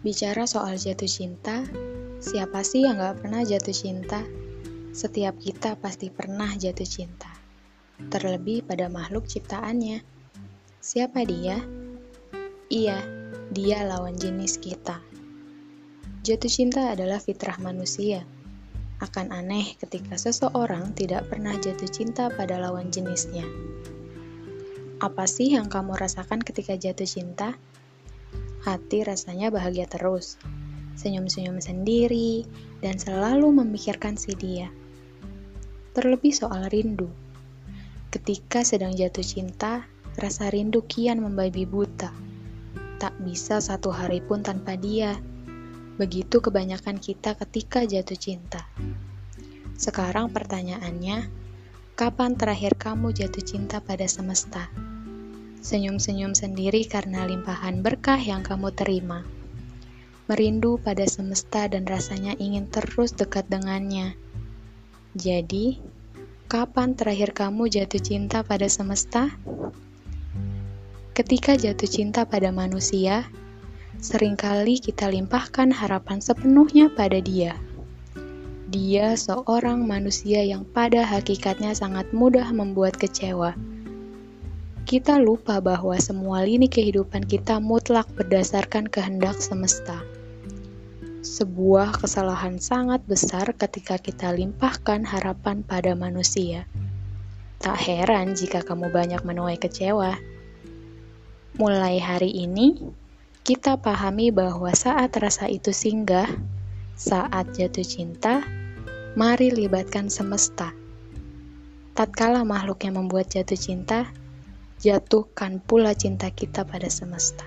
Bicara soal jatuh cinta, siapa sih yang gak pernah jatuh cinta? Setiap kita pasti pernah jatuh cinta, terlebih pada makhluk ciptaannya. Siapa dia? Iya, dia lawan jenis kita. Jatuh cinta adalah fitrah manusia. Akan aneh ketika seseorang tidak pernah jatuh cinta pada lawan jenisnya. Apa sih yang kamu rasakan ketika jatuh cinta? Hati rasanya bahagia terus. Senyum-senyum sendiri, dan selalu memikirkan si dia. Terlebih soal rindu. Ketika sedang jatuh cinta, rasa rindu kian membabi buta. Tak bisa satu hari pun tanpa dia. Begitu kebanyakan kita ketika jatuh cinta. Sekarang pertanyaannya, kapan terakhir kamu jatuh cinta pada semesta? Senyum-senyum sendiri karena limpahan berkah yang kamu terima. Merindu pada semesta dan rasanya ingin terus dekat dengannya. Jadi, kapan terakhir kamu jatuh cinta pada semesta? Ketika jatuh cinta pada manusia, sering kali kita limpahkan harapan sepenuhnya pada dia. Dia seorang manusia yang pada hakikatnya sangat mudah membuat kecewa kita lupa bahwa semua lini kehidupan kita mutlak berdasarkan kehendak semesta. Sebuah kesalahan sangat besar ketika kita limpahkan harapan pada manusia. Tak heran jika kamu banyak menuai kecewa. Mulai hari ini, kita pahami bahwa saat rasa itu singgah, saat jatuh cinta, mari libatkan semesta. Tatkala makhluk yang membuat jatuh cinta, jatuhkan pula cinta kita pada semesta.